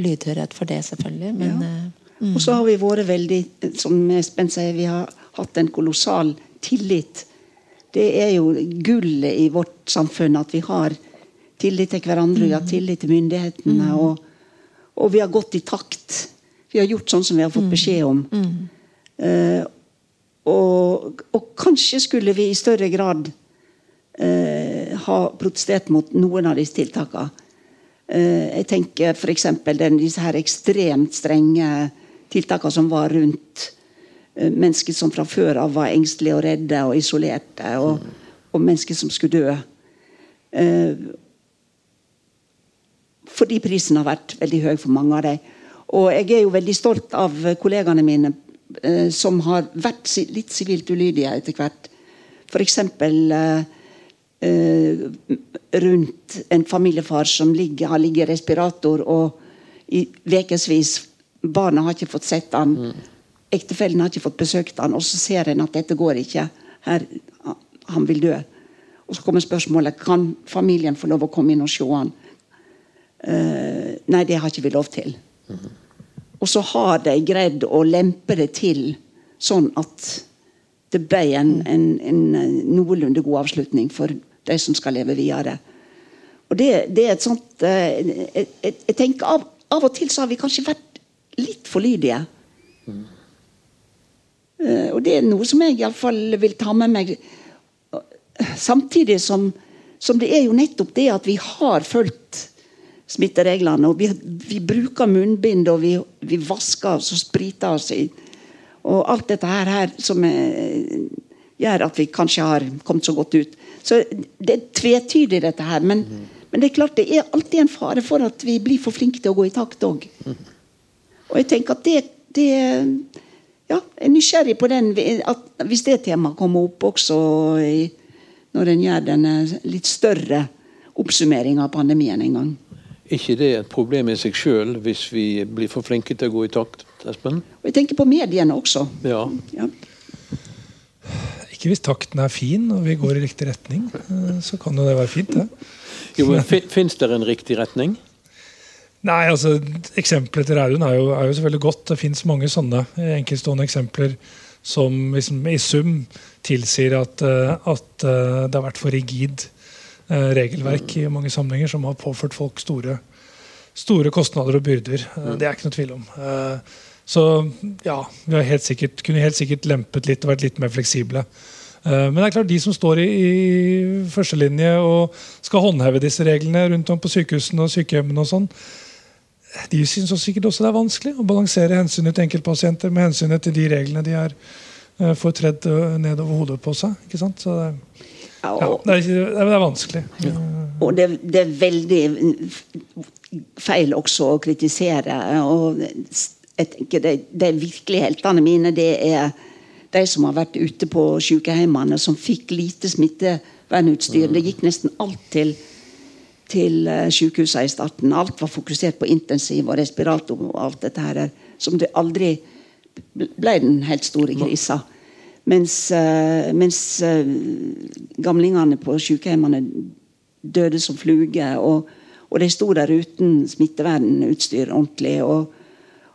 lydhørhet for det, selvfølgelig. Men, ja. uh, mm. Og så har vi vært veldig, som Espen sier, vi har hatt en kolossal tillit det er jo gullet i vårt samfunn at vi har tillit til hverandre, vi har mm. tillit til myndighetene. Mm. Og, og, vi har gått i takt. Vi har gjort sånn som vi har fått mm. beskjed om. Uh, og, og, kanskje skulle vi i større grad uh, ha protestert mot noen av disse tiltakene. Uh, jeg tenker f.eks. disse her ekstremt strenge tiltakene som var rundt mennesker som fra før av var engstelige og redde og isolerte. Og, og mennesker som skulle dø. Eh, fordi prisen har vært veldig høy for mange av dem. Og jeg er jo veldig stolt av kollegaene mine eh, som har vært litt sivilt ulydige etter hvert. F.eks. Eh, rundt en familiefar som ligger, har ligget i respirator og i ukevis Barna har ikke fått sett han. Mm ektefellen har ikke fått besøkt han, og så ser en at dette går ikke. Her, han vil dø. Og så kommer spørsmålet kan familien få lov å komme inn og se han. Uh, nei, det har ikke vi lov til. Og så har de greid å lempe det til sånn at det ble en, en, en noenlunde god avslutning for de som skal leve videre. Og det, det er et sånt uh, jeg, jeg, tenker av, av, og til så har vi kanskje vært litt for lydige. Eh, og det er noe som jeg iallfall vil ta med meg. Samtidig som, som, det er jo nettopp det at vi har fulgt smittereglene. Og vi, vi bruker munnbind, og vi, vi, vasker oss og spriter oss. i Og alt dette her, her som er, gjør at vi kanskje har kommet så godt ut. Så det er tvetydig, dette her. Men, mm. men, det er klart det er alltid en fare for at vi blir for flinke til å gå i takt òg. Mm. Og jeg tenker at det, det ja, jeg er nysgjerrig på den, at hvis det temaet kommer opp også i, når en gjør denne litt større oppsummeringa av pandemien en gang. ikke det et problem i seg sjøl hvis vi blir for flinke til å gå i takt? Espen? Og jeg tenker på mediene også. Ja. ja. Ikke hvis takten er fin og vi går i riktig retning. Eh, så kan jo det være fint, det. Jo, men Fins det en riktig retning? Nei, altså, Eksempelet til Raudun er, er, jo selvfølgelig godt. Det fins mange sånne enkeltstående eksempler som liksom, i sum tilsier at, eh, at, eh, det har vært for rigid regelverk i mange sammenhenger som har påført folk store, store kostnader og byrder. Det er ikke noe tvil om. Så ja, vi har helt sikkert, kunne helt sikkert lempet litt og vært litt mer fleksible. Eh, men det er klart de som står i, i førstelinje og skal håndheve disse reglene rundt om på sykehusene og sykehjemmene, og sånn, de syns sikkert også det er vanskelig å balansere hensynet til enkeltpasienter med hensynet til de reglene de har uh, får tredd uh, ned over hodet på seg. ikke sant? Så det, ja, det, er, det, er, vanskelig. Ja. Og det, det, er veldig feil også å kritisere. og jeg tenker de, de virkelige heltene mine det er de som har vært ute på sykehjemmene, som fikk lite smittevernutstyr. Det gikk nesten alt til, til sykehuset sykehusene i starten. Alt var fokusert på intensiv og respirator og alt dette her. Som det aldri ble den helt store krisa. Mens, uh, mens uh, gamlingene på sykehjemmene døde som fluger. Og, og de sto der uten smittevernutstyr ordentlig. og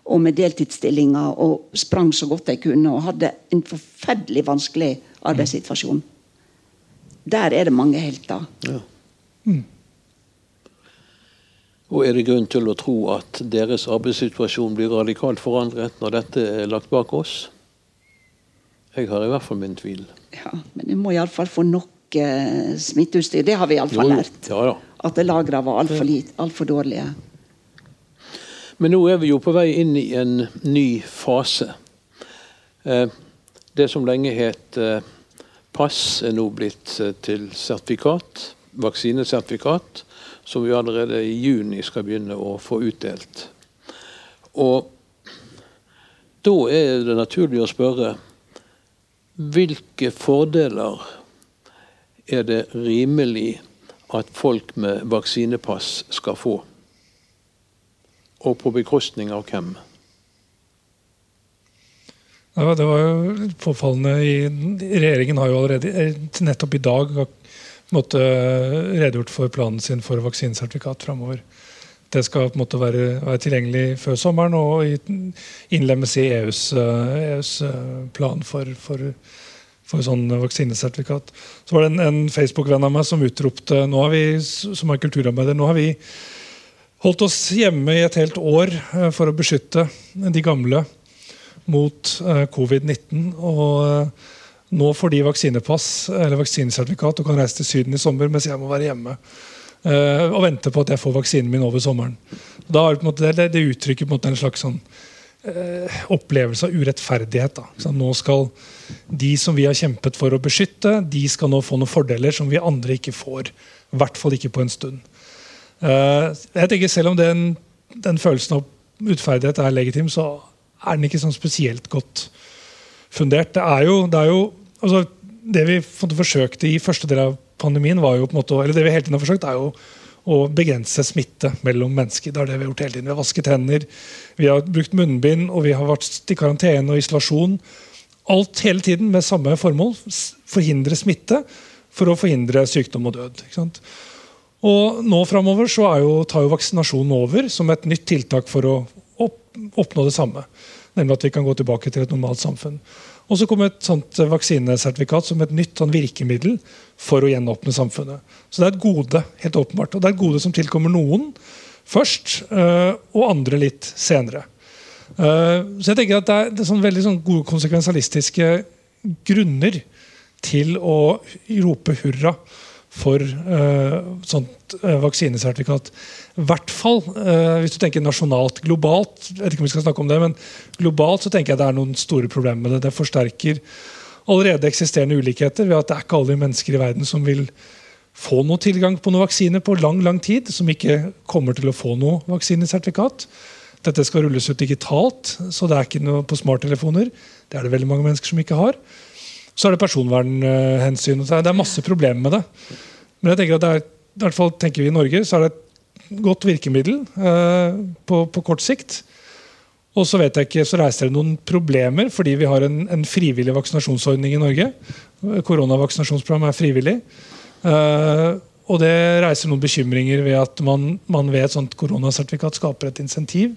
og med deltidsstillinger og sprang så godt de kunne og hadde en forferdelig vanskelig arbeidssituasjon. Der er det mange helter. Ja. Mm. Og Er det grunn til å tro at deres arbeidssituasjon blir radikalt forandret når dette er lagt bak oss? Jeg har i hvert fall min tvil. Ja, Men vi må iallfall få nok uh, smitteutstyr. Det har vi iallfall lært. Ja, ja. At lagrene var altfor alt for dårlige. Men nå er vi jo på vei inn i en ny fase. Eh, det som lenge het eh, pass, er nå blitt eh, til sertifikat. Vaksinesertifikat. Som vi allerede i juni skal begynne å få utdelt. Og da er det naturlig å spørre hvilke fordeler er det rimelig at folk med vaksinepass skal få? og på bekostning av hvem? Det var jo påfallende. Regjeringen har jo allerede eh, nettopp i dag måtte, redegjort for planen sin for vaksinesertifikat framover. Det skal på en måte være, være, tilgjengelig før sommeren og innlemmes i EUs, EUs eh, plan for, for, for sånn vaksinesertifikat. Så var det en, en Facebook-venn av meg som utropte nå har vi, som er kulturarbeider nå har vi holdt oss hjemme i et helt år eh, for å beskytte de gamle mot eh, covid-19. Og eh, nå får de vaksinepass eller vaksinesertifikat og kan reise til Syden i sommer, mens jeg må være hjemme og vente på at jeg får vaksinen min over sommeren. Da er det, måte, det, uttrykker på en, en slags sånn, opplevelse av urettferdighet. Da. nå skal de som vi har kjempet for å beskytte, de skal nå få noen fordeler som vi andre ikke får. I hvert fall ikke på en stund. Eh, jeg tenker Selv om den, den følelsen av utferdighet er legitim, så er den ikke sånn spesielt godt fundert. Det er jo, det, er jo altså, det vi forsøkte i første del av pandemien, var jo på en måte, eller det vi hele tiden har forsøkt, er jo å begrense smitte mellom mennesker. Det er det Vi har gjort hele tiden. Vi har vasket hender, vi har brukt munnbind og vi har vært i karantene og isolasjon. Alt hele tiden med samme formål. Forhindre smitte for å forhindre sykdom og død. ikke sant? Og nå framover så jo, tar jo vaksinasjonen over som et nytt tiltak for å opp, oppnå det samme. Nemlig at vi kan gå tilbake til et normalt samfunn. Og så kommer et sånt vaksinesertifikat som et nytt sånn virkemiddel for å gjenåpne samfunnet. Så det er et gode helt åpenbart. Og det er et gode som tilkommer noen først, øh, og andre litt senere. Uh, så jeg tenker at Det er, det er sånn veldig sånn gode konsekvensialistiske grunner til å rope hurra for uh, sånt uh, vaksinesertifikat. I hvert fall uh, hvis du tenker nasjonalt. Globalt jeg vet ikke om vi skal snakke om det, men globalt så tenker jeg det er noen store problemer med det. Det forsterker allerede eksisterende ulikheter ved at det er ikke alle mennesker i verden som vil få noe tilgang på noen vaksine på lang lang tid, som ikke kommer til å få noe vaksinesertifikat. Dette skal rulles ut digitalt, så det er ikke noe på smarttelefoner. Det er det veldig mange mennesker som ikke har. Så er det personvernhensyn. Det er masse problemer med det. Men jeg tenker at det er, i hvert fall tenker vi i Norge så er det et godt virkemiddel eh, på, på, kort sikt. Og så vet jeg ikke, så reiser det noen problemer fordi vi har en, en frivillig vaksinasjonsordning i Norge. Koronavaksinasjonsprogrammet er frivillig. Eh, og det reiser noen bekymringer ved at man, man ved et sånt koronasertifikat skaper et insentiv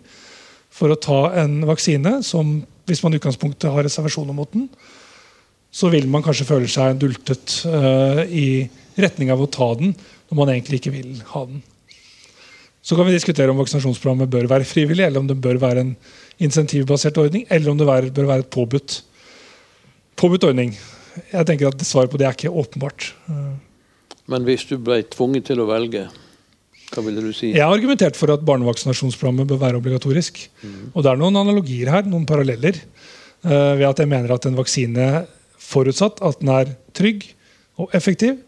for å ta en vaksine som, hvis man i utgangspunktet har reservasjoner mot den, så vil man kanskje føle seg dultet uh, i retning av å ta den når man egentlig ikke vil ha den. Så kan vi diskutere om vaksinasjonsprogrammet bør være frivillig, eller om det bør være en insentivbasert ordning, eller om det bør være et påbudt, påbudt ordning. Jeg tenker at Svaret på det er ikke åpenbart. Men hvis du ble tvunget til å velge, hva ville du si? Jeg har argumentert for at barnevaksinasjonsprogrammet bør være obligatorisk. Mm. Og Det er noen analogier her, noen paralleller. Uh, ved at jeg mener at en vaksine forutsatt at den er trygg og effektiv,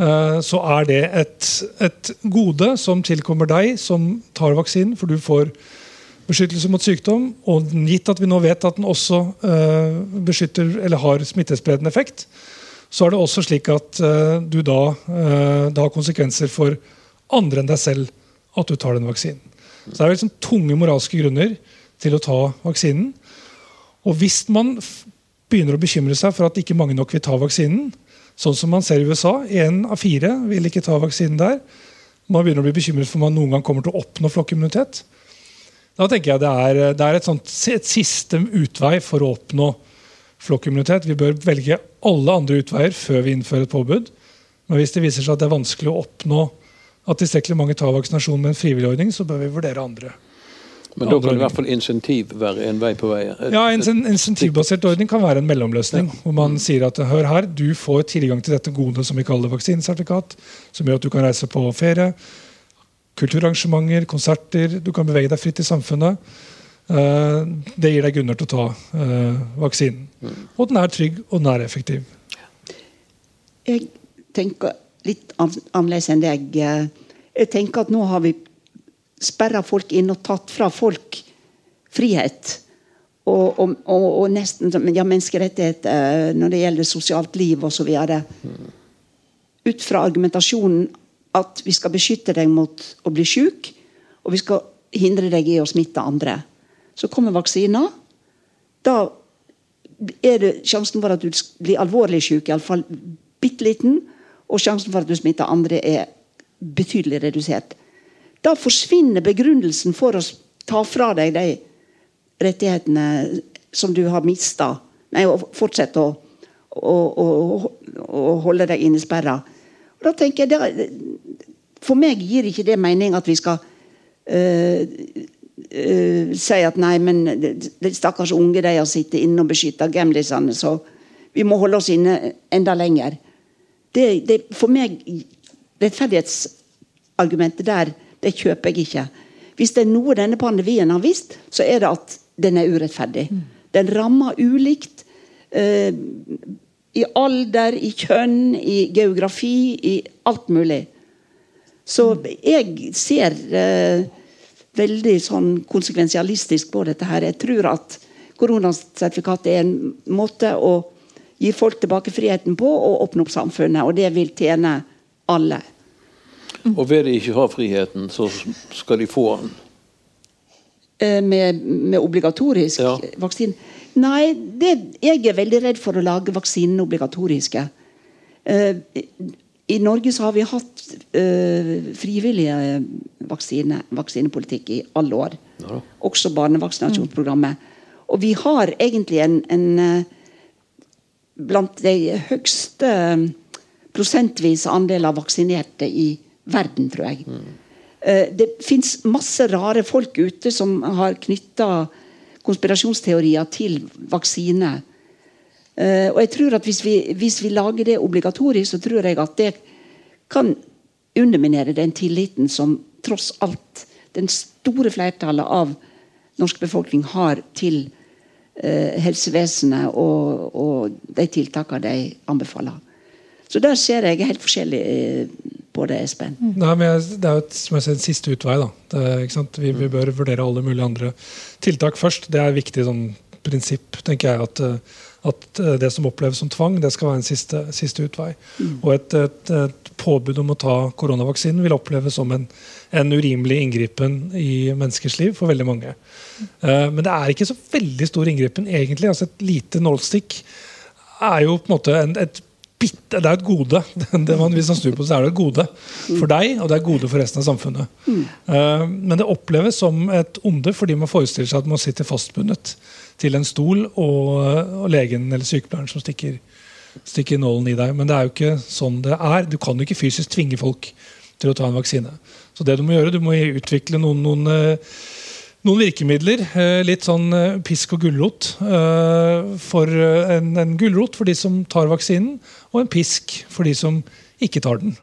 eh, så er det et, et, gode som tilkommer deg som tar vaksinen, for du får beskyttelse mot sykdom. Og gitt at vi nå vet at den også eh, beskytter eller har smittespredende effekt, så er det også slik at uh, du da det har konsekvenser for andre enn deg selv at du tar den vaksinen. Så det er liksom tunge moralske grunner til å ta vaksinen. Og hvis man begynner å bekymre seg for at ikke mange nok vil ta vaksinen. Sånn som man ser i USA. Én av fire vil ikke ta vaksinen der. Man begynner å bli bekymret for om man noen gang kommer til å oppnå flokkimmunitet. Da tenker jeg det er, det er et, sånt, et, siste utvei for å oppnå flokkimmunitet. Vi bør velge alle andre utveier før vi innfører et påbud. Men hvis det viser seg at det er vanskelig å oppnå at tilstrekkelig mange tar vaksinasjon med en frivillig ordning, så bør vi vurdere andre. Men da kan i hvert fall insentiv være en vei på vei? Ja, En insentivbasert ordning kan være en mellomløsning. Ja. Hvor man sier at hør her, du får tilgang til dette gode som vi kaller vaksinesertifikat, som gjør at du kan reise på ferie, kulturarrangementer, konserter. Du kan bevege deg fritt i samfunnet. Eh, det gir deg grunner til å ta eh, vaksinen. Mm. Og den er trygg, og den er effektiv. Jeg tenker litt annerledes enn deg. Jeg tenker at nå har vi sperra folk inn og tatt fra folk frihet. Og, og, og, og nesten ja, menneskerettigheter eh, når det gjelder sosialt liv osv. Ut fra argumentasjonen at vi skal beskytte deg mot å bli syk, og vi skal hindre deg i å smitte andre. Så kommer vaksiner. Da er det sjansen for at du blir alvorlig syk, iallfall bitte liten. Og sjansen for at du smitter andre, er betydelig redusert. Da forsvinner begrunnelsen for å ta fra deg de rettighetene som du har mista. Nei, å fortsette å, å, å, å holde deg innesperra. Da tenker jeg, det, For meg gir ikke det mening at vi skal øh, øh, si at nei, men de stakkars unge de har sittet inne og beskytta gamlisene, så vi må holde oss inne enda lenger. Det, det, for meg rettferdighetsargumentet der det kjøper jeg ikke. Hvis det er noe denne pandemien har visst, så er det at den er urettferdig. Den rammer ulikt. Eh, I alder, i kjønn, i geografi, i alt mulig. Så jeg ser eh, veldig sånn konsekvensialistisk på dette her. Jeg tror at koronasertifikatet er en måte å gi folk tilbake friheten på og åpne opp samfunnet. Og det vil tjene alle. Og ved de ikke har friheten, så skal de få den? Eh, med, med obligatorisk ja. vaksine? Nei, det, jeg er veldig redd for å lage vaksinene obligatoriske. Uh, I Norge så har vi hatt uh, frivillige vaksine, vaksinepolitikk i alle år. Ja. Også barnevaksinasjonsprogrammet. Og vi har egentlig en, en blant de høyeste prosentvise andeler vaksinerte i verden, tror jeg. Mm. Det fins masse rare folk ute som har knytta konspirasjonsteorier til vaksine. Eh, og jeg tror at hvis vi, hvis vi, lager det obligatorisk, så tror jeg at det kan underminere den tilliten som tross alt den store flertallet av norsk befolkning har til eh, helsevesenet og, og, de tiltakene de anbefaler. Så der ser jeg helt forskjellig eh, på det, Espen. Nei, men Det er jo som jeg sier, en siste utvei. da. Det, vi, vi, bør vurdere alle mulige andre tiltak først. Det er et viktig sånn, prinsipp, tenker jeg. at eh, at eh, det som oppleves som tvang, det skal være en siste, siste utvei. Mm. Og et, et, et, påbud om å ta koronavaksinen vil oppleves som en, en urimelig inngripen i menneskers liv for veldig mange. Uh, men det er ikke så veldig stor inngripen, egentlig. altså Et lite nålstikk er jo på en måte en, et bitte, det er et gode. Det man, hvis man snur på så er det et gode for deg, og det er et gode for resten av samfunnet. Uh, men det oppleves som et onde fordi man forestiller seg at man sitter fastbundet til en stol, og, og legen eller sykepleieren som stikker, stikker nålen i deg. Men det er jo ikke sånn det er. Du kan jo ikke fysisk tvinge folk til å ta en vaksine. Så det du må gjøre, du må utvikle noen, noen uh, noen virkemidler. Eh, litt sånn eh, pisk og gulrot. Eh, for en, en gulrot for de som tar vaksinen, og en pisk for de som ikke tar den.